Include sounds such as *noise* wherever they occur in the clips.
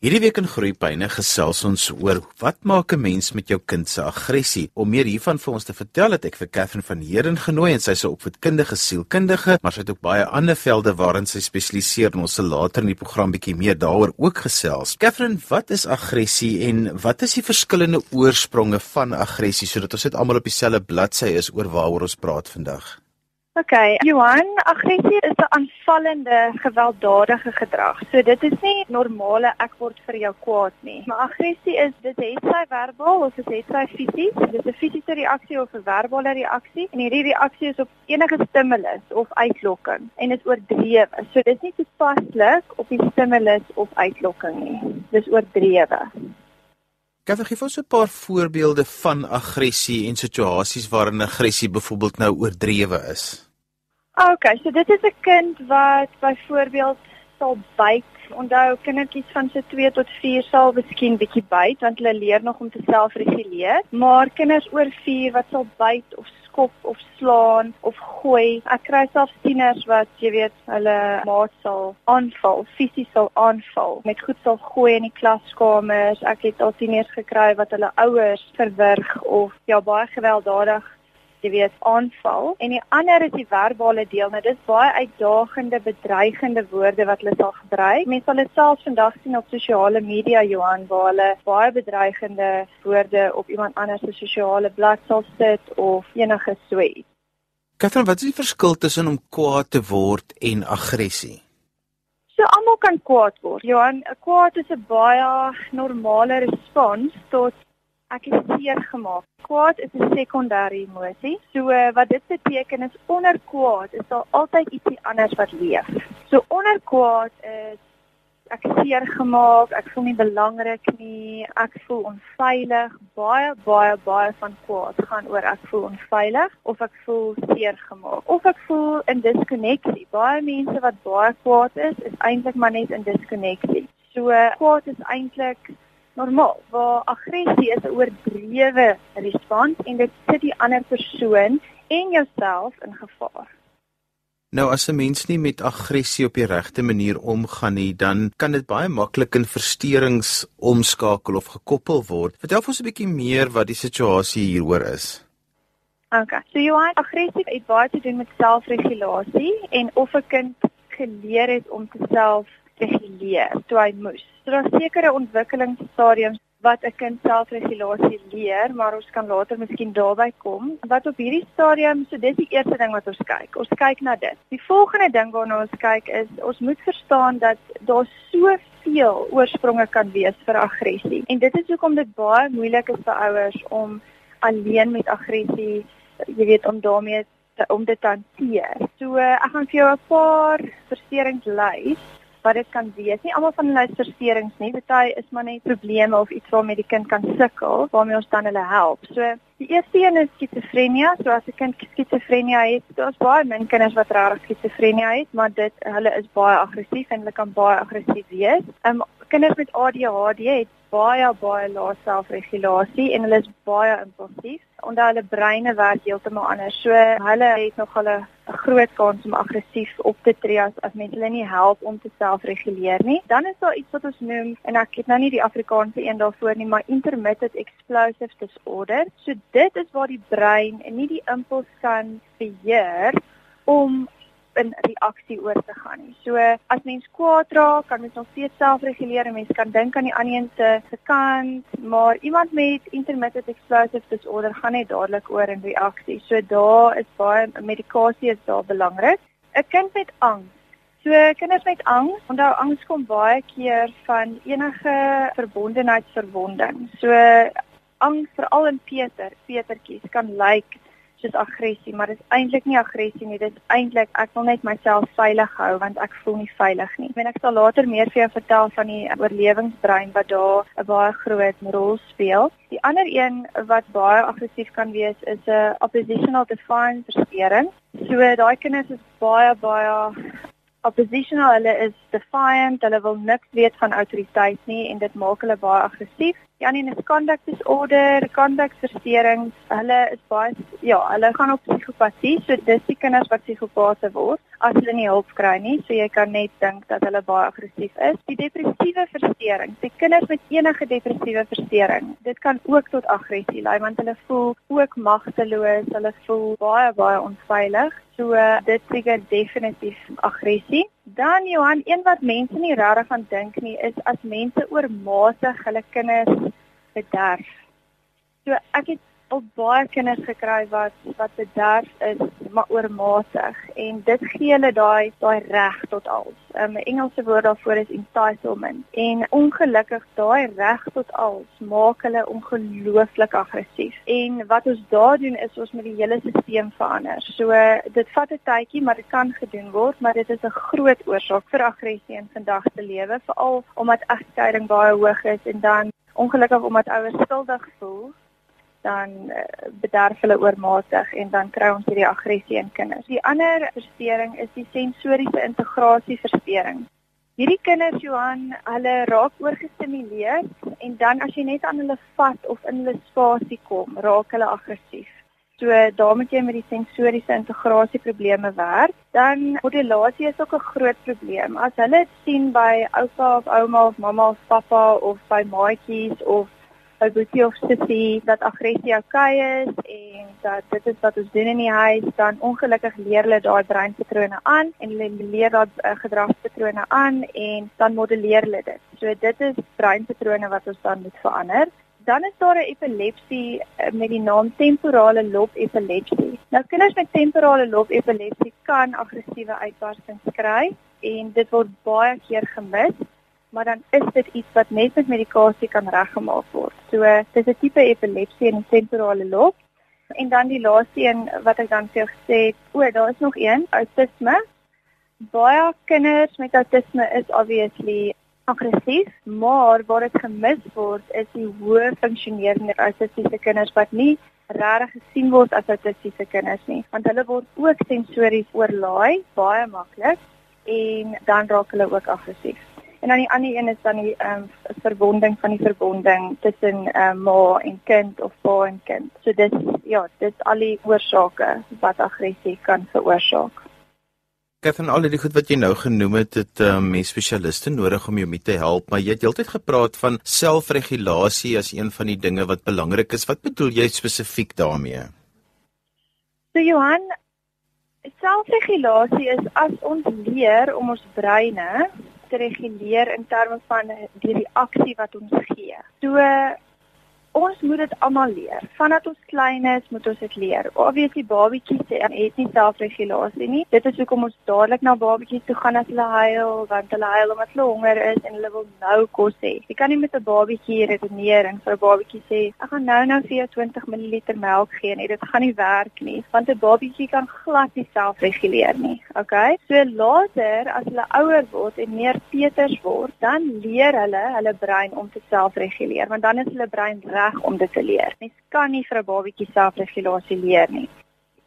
Hierdie week in Groepyne gesels ons oor wat maak 'n mens met jou kind se aggressie. Om meer hiervan vir ons te vertel, het ek vir Katherine van Heeren genooi en sy is 'n opvoedkundige sielkundige, maar sy het ook baie ander velde waarin sy spesialiseer en ons sal later in die program bietjie meer daaroor ook gesels. Katherine, wat is aggressie en wat is die verskillende oorspronge van aggressie sodat ons net almal op dieselfde bladsy is oor waaroor ons praat vandag? OK, Johan, aggressie is 'n aanvallende, gewelddadige gedrag. So dit is nie normale ek word vir jou kwaad nie. Maar aggressie is dit het sy verbaal of dit het sy fisies. Dit is 'n fisiese reaksie of 'n verbale reaksie en hierdie reaksie is op enige stimulus of uitlokking en is oordrewe. So dit is nie toepaslik op die stimulus of uitlokking nie. Dis oordrewe. Kan jy gee ons 'n paar voorbeelde van aggressie en situasies waarin aggressie byvoorbeeld nou oordrewe is? Okay, so dit is 'n kind wat byvoorbeeld sal byt. Onthou kindertjies van so 2 tot 4 sal miskien bietjie byt want hulle leer nog om te selfreguleer, maar kinders oor 4 wat sal byt of skop of slaan of gooi. Ek kry self tieners wat jy weet hulle maat sal aanval, fisies sal aanval, met goed sal gooi in die klaskamers. Ek het al tieners gekry wat hulle ouers verwrig of ja baie gewelddadig jy weet aanval. En die ander is die verbale deel nou dis baie uitdagende bedreigende woorde wat hulle sal gebruik. Mense sal dit selfs vandag sien op sosiale media Johan waar hulle baie bedreigende woorde op iemand anders se sosiale blad sal sit of enige so iets Katherine wat is die verskil tussen om kwaad te word en aggressie? So almal kan kwaad word. Johan, kwaad is 'n baie normale respons tot ek is seer gemaak. Kwaad is 'n sekondêre emosie. So uh, wat dit beteken is onder kwaad is daar altyd ietsie anders wat leef. So onder kwaad is ek seer gemaak, ek voel nie belangrik nie, ek voel onveilig. Baie baie baie van kwaad gaan oor ek voel onveilig of ek voel seer gemaak of ek voel in diskonneksie. Baie mense wat baie kwaad is, is eintlik maar net in diskonneksie. So kwaad is eintlik normaal. Waar aggressie is 'n oordrewe respons en dit sit die ander persoon en jouself in gevaar. Nou as 'n mens nie met aggressie op die regte manier omgaan nie, dan kan dit baie maklik in versteurings omskakel of gekoppel word. Vertel ons 'n bietjie meer wat die situasie hieroor is. Okay. So jy het aggressie het baie te doen met selfregulasie en of 'n kind geleer het om te self reguleer toe hy moes. So daar sekere ontwikkelingsstadiums wat 'n kind selfregulasie leer, maar ons kan later miskien daarby kom. Wat op hierdie stadium, so dis die eerste ding wat ons kyk. Ons kyk na dit. Die volgende ding waarna ons kyk is ons moet verstaan dat daar soveel oorspronge kan wees vir aggressie. En dit is hoekom dit baie moeilik is vir ouers om alleen met aggressie, jy weet, om daarmee te, om dit te hanteer. So ek gaan vir jou 'n paar versterings lys wat dit kan wees. Nie almal van hulle is versteurings nie. Party is maar net probleme of iets waarmee die kind kan sukkel, waarmee ons dan hulle help. So die eerste een is skizofrenia. So as 'n kind skizofrenia het, daar's baie min kinders wat regtig skizofrenia het, maar dit hulle is baie aggressief en hulle kan baie aggressief wees. Ehm um, kinders met ADHD het baie baie lae selfregulasie en hulle is baie impulsief omdat hulle breine werk heeltemal anders. So hulle het nog hulle 'n groot kans om aggressief op te tree as as mense hulle nie help om te selfreguleer nie. Dan is daar iets wat ons noem en ek het nou nie die Afrikaanse een daarvoor nie, maar intermittent explosive disorder. So dit is waar die brein nie die impuls kan beheer om in reaksie oor te gaan nie. So as mens kwaad raak, kan mens nog steeds selfreguleer en mens kan dink aan die ander een se se kant, maar iemand met intermittent explosive disorder gaan net dadelik oor in reaksie. So daar is baie medikasie is daar belangrik. 'n Kind met angs So kinders met angs, onthou angs kom baie keer van enige verbondenheidsverwonding. So angs veral in Peter, Petertjies kan lyk like soos aggressie, maar dit is eintlik nie aggressie nie. Dit is eintlik ek wil net myself veilig hou want ek voel nie veilig nie. En ek sal later meer vir jou vertel van die oorlewingsbrein wat daar 'n baie groot rol speel. Die ander een wat baie aggressief kan wees is 'n oppositional defiance versteuring. So daai kinders is baie baie oppositional. Hulle is defiant. Hulle wil niks weet van autoriteit nie en dit maak hulle baie aggressief. Die ander een is conduct disorder, conduct versteurings. Hulle is baie ja, hulle gaan op psigopatie, so dis die kinders wat psigopate word as hulle nie hulp kry nie. So jy kan net dink dat hulle baie aggressief is. Die depressiewe versteurings, die kinders met enige depressiewe versteuring, dit kan ook tot aggressie lei want hulle voel ook magteloos, hulle voel baie baie onveilig. So dit trigger definitief aggressie. Dan Johan, een wat mense nie regtig aan dink nie, is as mense oormatig hulle kinders bederf. So ek het al baie kinders gekry wat wat bederf is maar oormatig en dit gee hulle daai daai reg tot alles. Um, 'n Engelse woord daarvoor is entitlement. En ongelukkig daai reg tot alles maak hulle ongelooflik aggressief. En wat ons daar doen is ons moet die hele stelsel verander. So dit vat 'n tydjie, maar dit kan gedoen word, maar dit is 'n groot oorsaak vir aggressie in vandag se lewe, veral omdat egskeiding baie hoog is en dan ongelukkig omdat ouers skuldig voel dan uh, bederf hulle oormatig en dan kry ons hierdie aggressie in kinders. Die ander versteuring is die sensoriese integrasie versteuring. Hierdie kinders Johan, hulle raak oorgestimuleer en dan as jy net aan hulle vat of in hulle spasie kom, raak hulle aggressief. So daar moet jy met die sensoriese integrasie probleme werk. Dan modulasie is ook 'n groot probleem. As hulle sien by oupa of ouma of mamma of pappa of by maatjies of by boetie of sussie dat aggressie oukei is en dat dit is wat ons doen in die huis, dan ongelukkig leer hulle daai breinpatrone aan en hulle leer daai uh, gedragspatrone aan en dan modelleer hulle dit. So dit is breinpatrone wat ons dan moet verander. Dan is daar 'n epilepsie uh, met die naam temporale lob epilepsie. Nou kinders met temporale lob epilepsie kan aggressiewe uitbarstings kry en dit word baie keer gemis maar dan is dit iets wat net met medikasie kan reggemaak word. So dis 'n tipe epilepsie in die temporale lob. En dan die laaste een wat ek dan vir jou gesê het, o, daar is nog een, autisme. Baie kinders met autisme is obviously aggressief, maar waar dit gemis word is die hoë funksionerende autistiese kinders wat nie regtig gesien word as autistiese kinders nie, want hulle word ook sensories oorlaai baie maklik en dan raak hulle ook aggressief. En dan die ander een is dan die ehm um, verbonding van die verbonding tussen ehm um, ma en kind of pa en kind. So dit ja, dit al die oorsake wat aggressie kan veroorsaak. Het al die goed wat jy nou genoem het, dit ehm um, mens spesialiste nodig om jou mee te help, maar jy het heeltyd gepraat van selfregulasie as een van die dinge wat belangrik is. Wat bedoel jy spesifiek daarmee? So Johan, selfregulasie is as ons leer om ons breine te reguleer in terme van die reaksie wat ons gee. So ons moet dit almal leer. Vandat ons klein is, moet ons dit leer. Obviously babatjies het nie selfregulasie nie. Dit is hoekom ons dadelik na babatjies toe gaan as hulle huil, want hulle huil omdat hulle honger is en hulle wil nou kos hê. Jy kan nie met 'n babatjie redeneer en vir 'n babatjie sê, "Ek gaan nou nou vir jou 20 ml melk gee." Nee, dit gaan nie werk nie, want 'n babatjie kan glad nie selfreguleer nie. Okay? So later as hulle ouer word en meer peters word, dan leer hulle hulle brein om te selfreguleer, want dan is hulle brein om dit te leer. Mens kan nie vir 'n babatjie selfregulasie leer nie.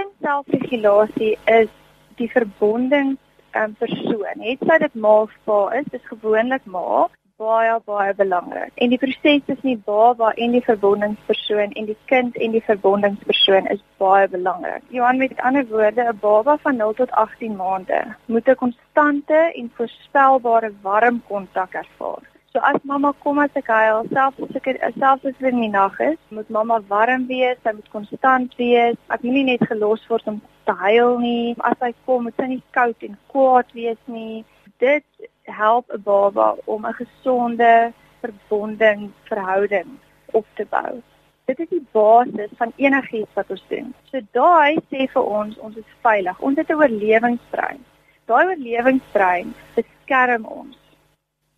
In selfregulasie is die verbonding um, persoon. Het sy dit ma of pa is, dis gewoonlik ma baie baie belangrik. En die proses is nie baba en die verbondingspersoon en die kind en die verbondingspersoon is baie belangrik. Johan met ander woorde, 'n baba van 0 tot 18 maande moet 'n konstante en voorspelbare warm kontak ervaar. So as mamma kom as ek huil, selfs as ek selfs as dit in die nag is, moet mamma warm wees, sy moet konstant wees. Ek moenie net gelos word om te huil nie. As hy kom, moet sy nie koud en kwaad wees nie. Dit help 'n baba om 'n gesonde verbonding verhouding op te bou. Dit is die basis van enigiets wat ons doen. So daai sê vir ons ons is veilig. Ons het 'n oorlewingsbrein. Daai oorlewingsbrein beskerm ons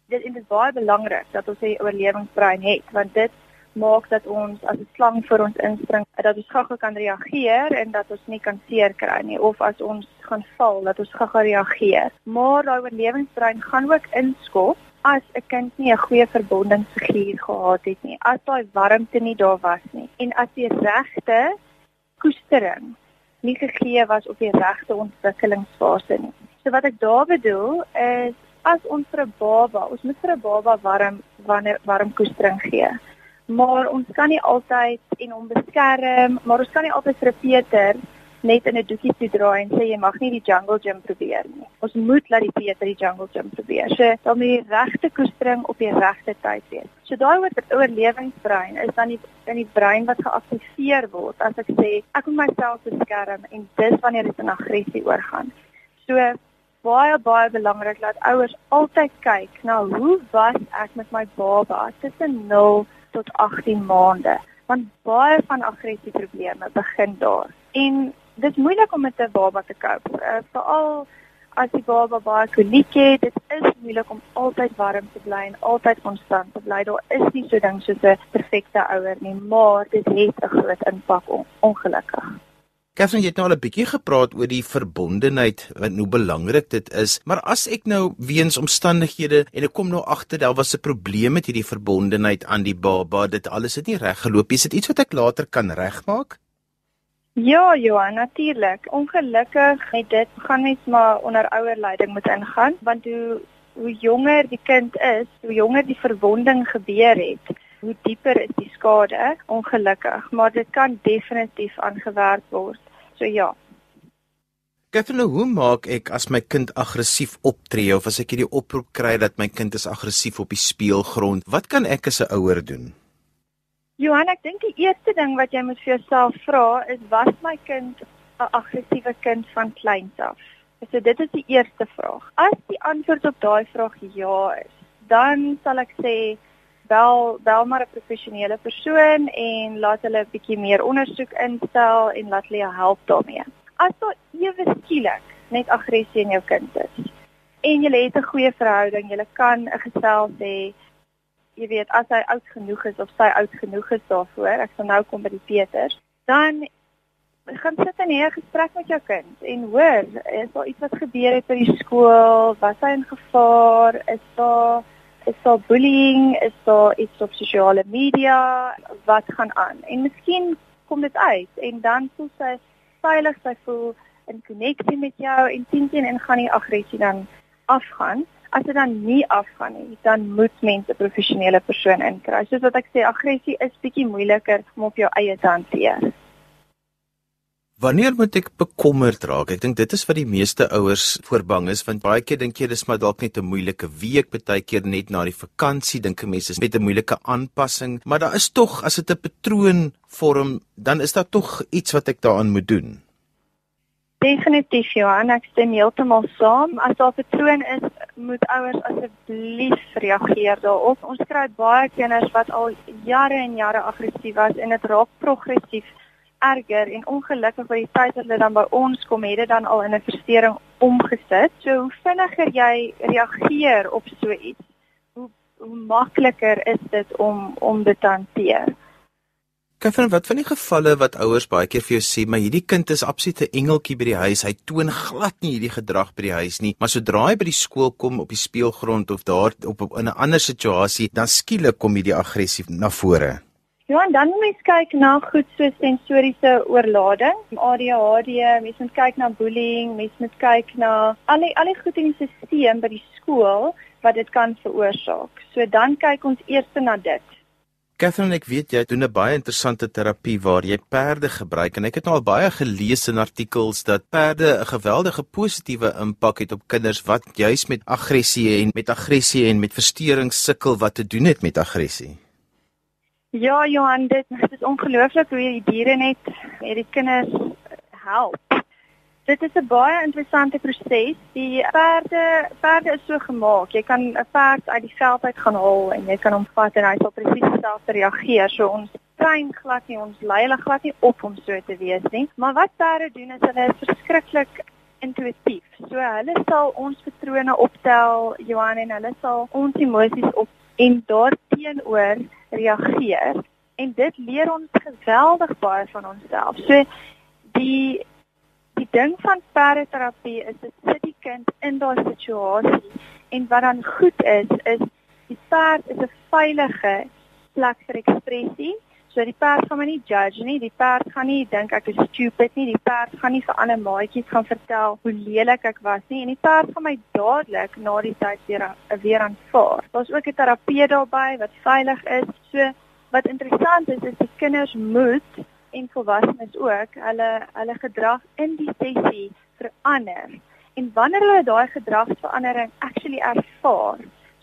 dit is baie belangrik dat ons 'n oorlewingsbrein het want dit maak dat ons as 'n slang vir ons inspring dat ons gou-gou kan reageer en dat ons nie kan seer kry nie of as ons gaan val dat ons gou-gou reageer. Maar daai oorlewingsbrein gaan ook inskop as 'n kind nie 'n goeie verbondingsfiguur gehad het nie, as daai warmte nie daar was nie en as die regte koestering nie gegee was op die regte ontwikkelingsfase nie. So wat ek daar bedoel is as ons vir 'n baba, ons moet vir 'n baba warm wanneer warm koestering gee. maar ons kan nie altyd en hom beskerm, maar ons kan nie altyd vir Peter net in 'n doekie toe draai en sê jy mag nie die jungle gym probeer nie. Ons moet laat die Peter die jungle gym probeer. So dan moet die regte koestering op die regte tyd wees. So daai oor oorlewingsbrein is dan die in die brein wat geaktiveer word as ek sê ek moet myself beskerm en dis wanneer dit in aggressie oorgaan. So baie baie belangrik dat ouers altyd kyk na hoe was ek met my baba tussen 0 tot 18 maande want baie van aggressieprobleme begin daar. En dis moeilik om met 'n baba te koop. Uh, Veral as die baba baie koliek het, dit is moeilik om altyd warm te bly en altyd konstant te bly. Daar is nie so ding soos 'n perfekte ouer nie, maar dit het 'n groot impak on, ongelukkig. Jy het nou al 'n bietjie gepraat oor die verbondenheid en hoe belangrik dit is, maar as ek nou weens omstandighede en ek kom nou agter daar was 'n probleem met hierdie verbondenheid aan die baba, dit alles het nie reg geloop nie. Is dit iets wat ek later kan regmaak? Ja, Johan, natuurlik. Ongelukkig het dit gaan mens maar onder ouer leiding moet ingaan, want hoe hoe jonger die kind is, hoe jonger die verwonding gebeur het, hoe dieper is die skade, ongelukkig, maar dit kan definitief aangewerk word. So ja. Gefle, hoe maak ek as my kind aggressief optree of as ek hierdie oproep kry dat my kind is aggressief op die speelgrond? Wat kan ek as 'n ouer doen? Johan, ek dink die eerste ding wat jy moet vir jouself vra is was my kind 'n aggressiewe kind van kleins af? So dit is die eerste vraag. As die antwoord op daai vraag ja is, dan sal ek sê bel bel maar 'n professionele persoon en laat hulle 'n bietjie meer ondersoek instel en laat hulle jou help daarmee. As daar ewe skielik net aggressie in jou kind is en jy het 'n goeie verhouding, jy kan 'n gesels hê jy weet as hy oud genoeg is of sy oud genoeg is daarvoor, ek sal nou kom by die Peters, dan gaan sit en hê 'n gesprek met jou kind en hoor, is daar iets wat gebeur het by die skool? Was hy in gevaar? Is daar is daar bullying? Is daar iets op sosiale media? Wat gaan aan? En miskien kom dit uit en dan voel sy veilig, sy voel in koneksie met jou en teen teen en gaan die aggressie dan afgaan as dit dan nie afgaan nie, dan moet mense 'n professionele persoon inkry. Soos wat ek sê, aggressie is bietjie moeiliker om op jou eie te hanteer. Wanneer moet ek bekommerd raak? Ek dink dit is wat die meeste ouers voorbang is want baie keer dink jy dis maar dalk net 'n moeilike week, baie keer net na die vakansie dink mense is met 'n moeilike aanpassing, maar daar is tog as dit 'n patroon vorm, dan is daar tog iets wat ek daaraan moet doen. Definitief Johan, ek stem heeltemal saam. As daar 'n patroon is, moet ouers asseblief reageer daarop. Ons kry baie kinders wat al jare en jare aggressief was en dit raak progressief erger en ongelukkig by die tyd dat hulle dan by ons kom, het dit dan al in 'n verstoring omgesit. So hoe vinniger jy reageer op so iets, hoe hoe makliker is dit om om dit te hanteer. Katherine, wat van die gevalle wat ouers baie keer vir jou sê, maar hierdie kind is absolute engeltjie by die huis. Hy toon glad nie hierdie gedrag by die huis nie, maar sodra hy by die skool kom op die speelgrond of daar op, op in 'n ander situasie, dan skielik kom hierdie aggressie na vore. Ja, en dan moet mens kyk na goed so sensoriese oorlading, ADHD, mens moet kyk na bullying, mens moet kyk na al die al die goed in die stelsel by die skool wat dit kan veroorsaak. So dan kyk ons eers na dit. Catherine, ek weet jy doen 'n baie interessante terapie waar jy perde gebruik en ek het nou al baie gelees in artikels dat perde 'n geweldige positiewe impak het op kinders wat juis met aggressie en met aggressie en met versteurings sukkel wat te doen het met aggressie. Ja, Johan, dit is ongelooflik hoe die diere net hierdie kinders help. Dit is 'n baie interessante proses. Die perde perde is so gemaak. Jy kan 'n perd uit die veld uit gaan haal en jy kan hom vat en hy sal presies dieselfde reageer. So ons train glad nie ons lei hulle glad nie op om so te wees nie. Maar wat perde doen is hulle is verskriklik intuïtief. So hulle sal ons patrone optel, Johan en hulle sal ons emosies op en daarteenoor reageer. En dit leer ons geweldig baie van onsself. So die die ding van perdeterapie is dit sit die kind in daai situasie en wat dan goed is is die perd is 'n veilige plek vir ekspressie. So die perd gaan my nie judge nie. Die perd gaan nie dink ek is stupid nie. Die perd gaan nie vir ander maatjies gaan vertel hoe lelik ek was nie en die perd gaan my dadelik na die tyd weer weer aanvaar. Daar's ook 'n terapeut daarbey wat veilig is. So wat interessant is is die kinders moet en volwassenes ook hulle hulle gedrag in die sessie verander. En wanneer hulle daai gedragsverandering actually ervaar,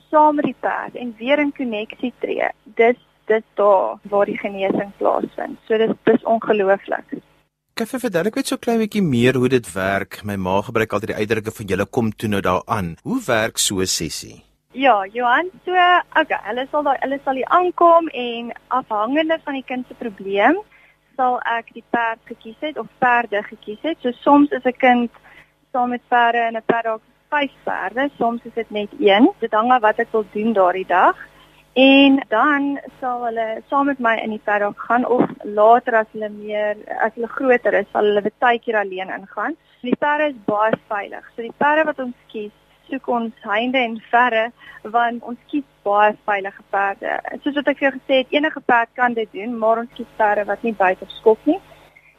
saam met die perd en weer in koneksie tree, dis dis daar waar die genesing plaasvind. So dis dis ongelooflik. Kan jy verduidelik net so klein bietjie meer hoe dit werk? My ma gebruik altyd die uitdrukking van julle kom toe nou daaraan. Hoe werk so 'n sessie? Ja, Johan, so okay, hulle sal daar hulle sal hier aankom en afhangende van die kind se probleem sal ek die perd gekies het of perde gekies het. So soms is 'n kind saam met perde en 'n perd dalk vyf perde, soms is dit net een. Dit hang af wat ek wil doen daardie dag. En dan sal hulle saam met my in die paddock gaan of later as hulle meer as hulle groter is, sal hulle keer alleen ingaan. Die perde is baie veilig. So die perde wat ons kies, soek ons heinde en verre want ons kies baie veilige perde. Soos wat ek vir jou gesê het, enige perd kan dit doen, maar ons kies perde wat nie buite skop nie.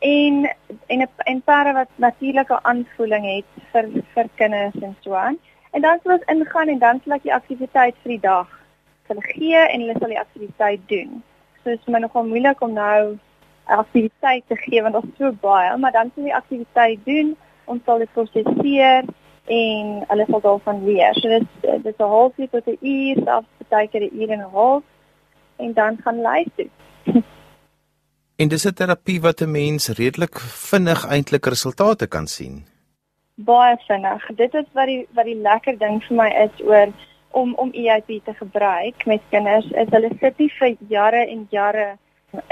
En en 'n en perde wat natuurlike aanvoeling het vir vir kinders en so aan. En dan sal ons ingaan en dan sal ek die aktiwiteit vir die dag hulle gee en hulle sal die aktiwiteit doen. So is my nogal moeilik om nou 'n aktiwiteit te gee want daar's so baie, maar dan sal die aktiwiteit doen, ons sal dit prosesseer en hulle sal daarvan leer. So dit dit is 'n halfuur tot 'n uur, selfs baie keer 'n uur en 'n half en dan gaan lei toe. *laughs* En dis 'n terapie wat 'n mens redelik vinnig eintlik resultate kan sien. Baie vinnig. Dit is wat die wat die lekker ding vir my is oor om om EIP te gebruik met kinders is hulle sit nie vir jare en jare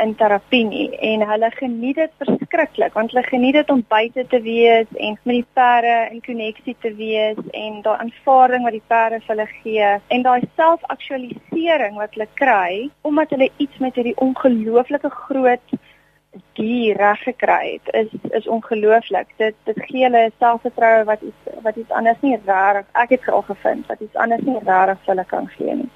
in terapie nie en hulle geniet dit verskriklik want hulle geniet dit om buite te wees en met die perde in koneksie te wees en daai aanvaarding wat die perde vir hulle gee en daai selfaktualisering wat hulle kry omdat hulle iets met hierdie ongelooflike groot die reg gekry het is is ongelooflik. Dit dit gee hulle selfvertroue wat iets wat iets anders nie reg ek het al gevind wat iets anders nie reg vir hulle kan gee nie.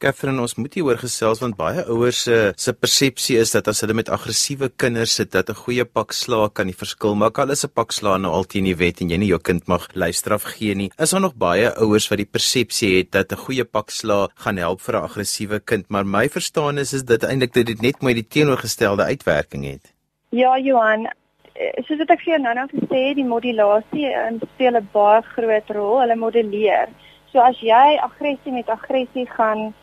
Catherine, ons moet hier oor gesels want baie ouers se se persepsie is dat as hulle met aggressiewe kinders sit, dat 'n goeie pak slaag kan die verskil maak. Al is 'n pak slaag nou altyd in die wet en jy nie jou kind mag luisteraf gee nie. Is daar nog baie ouers wat die persepsie het dat 'n goeie pak slaag gaan help vir 'n aggressiewe kind, maar my verstaan is is dit eintlik dat dit net met die teenoorgestelde uitwerking het. Ja, Johan, eh, soos wat ek vir jou nou-nou gesê het, die modulasie um, speel 'n baie groot rol. Hulle modelleer. So as jy aggressie met aggressie gaan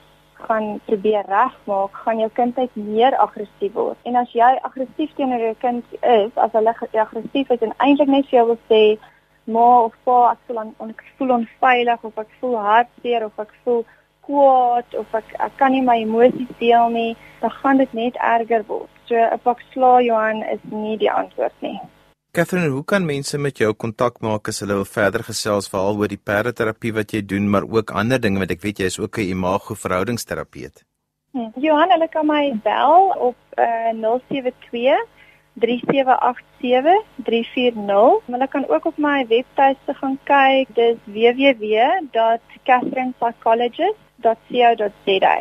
gaan probeer regmaak, gaan jou kind uit meer aggressief word. En as jy aggressief teenoor jou kind is, as hulle aggressief is en eintlik net vir jou wil sê, "Ma of pa, ek voel on, ek voel onveilig of ek voel hartseer of ek voel kwaad of ek ek kan nie my emosies deel nie," dan gaan dit net erger word. So 'n pak sla Johan is nie die antwoord nie. Catherine, hoe kan mense met jou kontak maak as hulle wil verder gesels veral oor die perdeterapie wat jy doen, maar ook ander dinge want ek weet jy is ook 'n imago verhoudingsterapeut. Hm. Johan, hulle kan my bel op uh, 072 3787 340. Hulle kan ook op my webtuiste gaan kyk. Dis www.catherinepsychologist.co.za.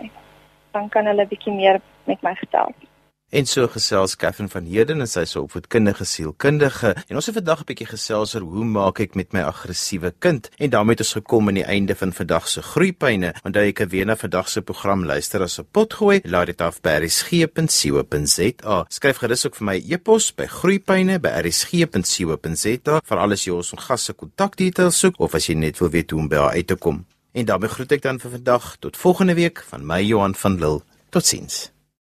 Dan kan hulle bietjie meer met my gesels. En so gesels Catherine van Heerden en sy is 'n opvoedkundige sielkundige. En ons het vandag 'n bietjie gesels oor hoe maak ek met my aggressiewe kind. En daarmee het ons gekom aan die einde van vandag se groeipyne. Onthou jy kan weer na vandag se program luister as 'n potgooi. Laat dit af by rsg.co.za skryf gerus ook vir my e-pos by groeipyne@rsg.co.za vir alles jy ons gas se kontakdetails soek of as jy net wil weet hoe om by haar uit te kom. En daarmee groet ek dan vir vandag. Tot volgende week van my Johan van Lille. Totsiens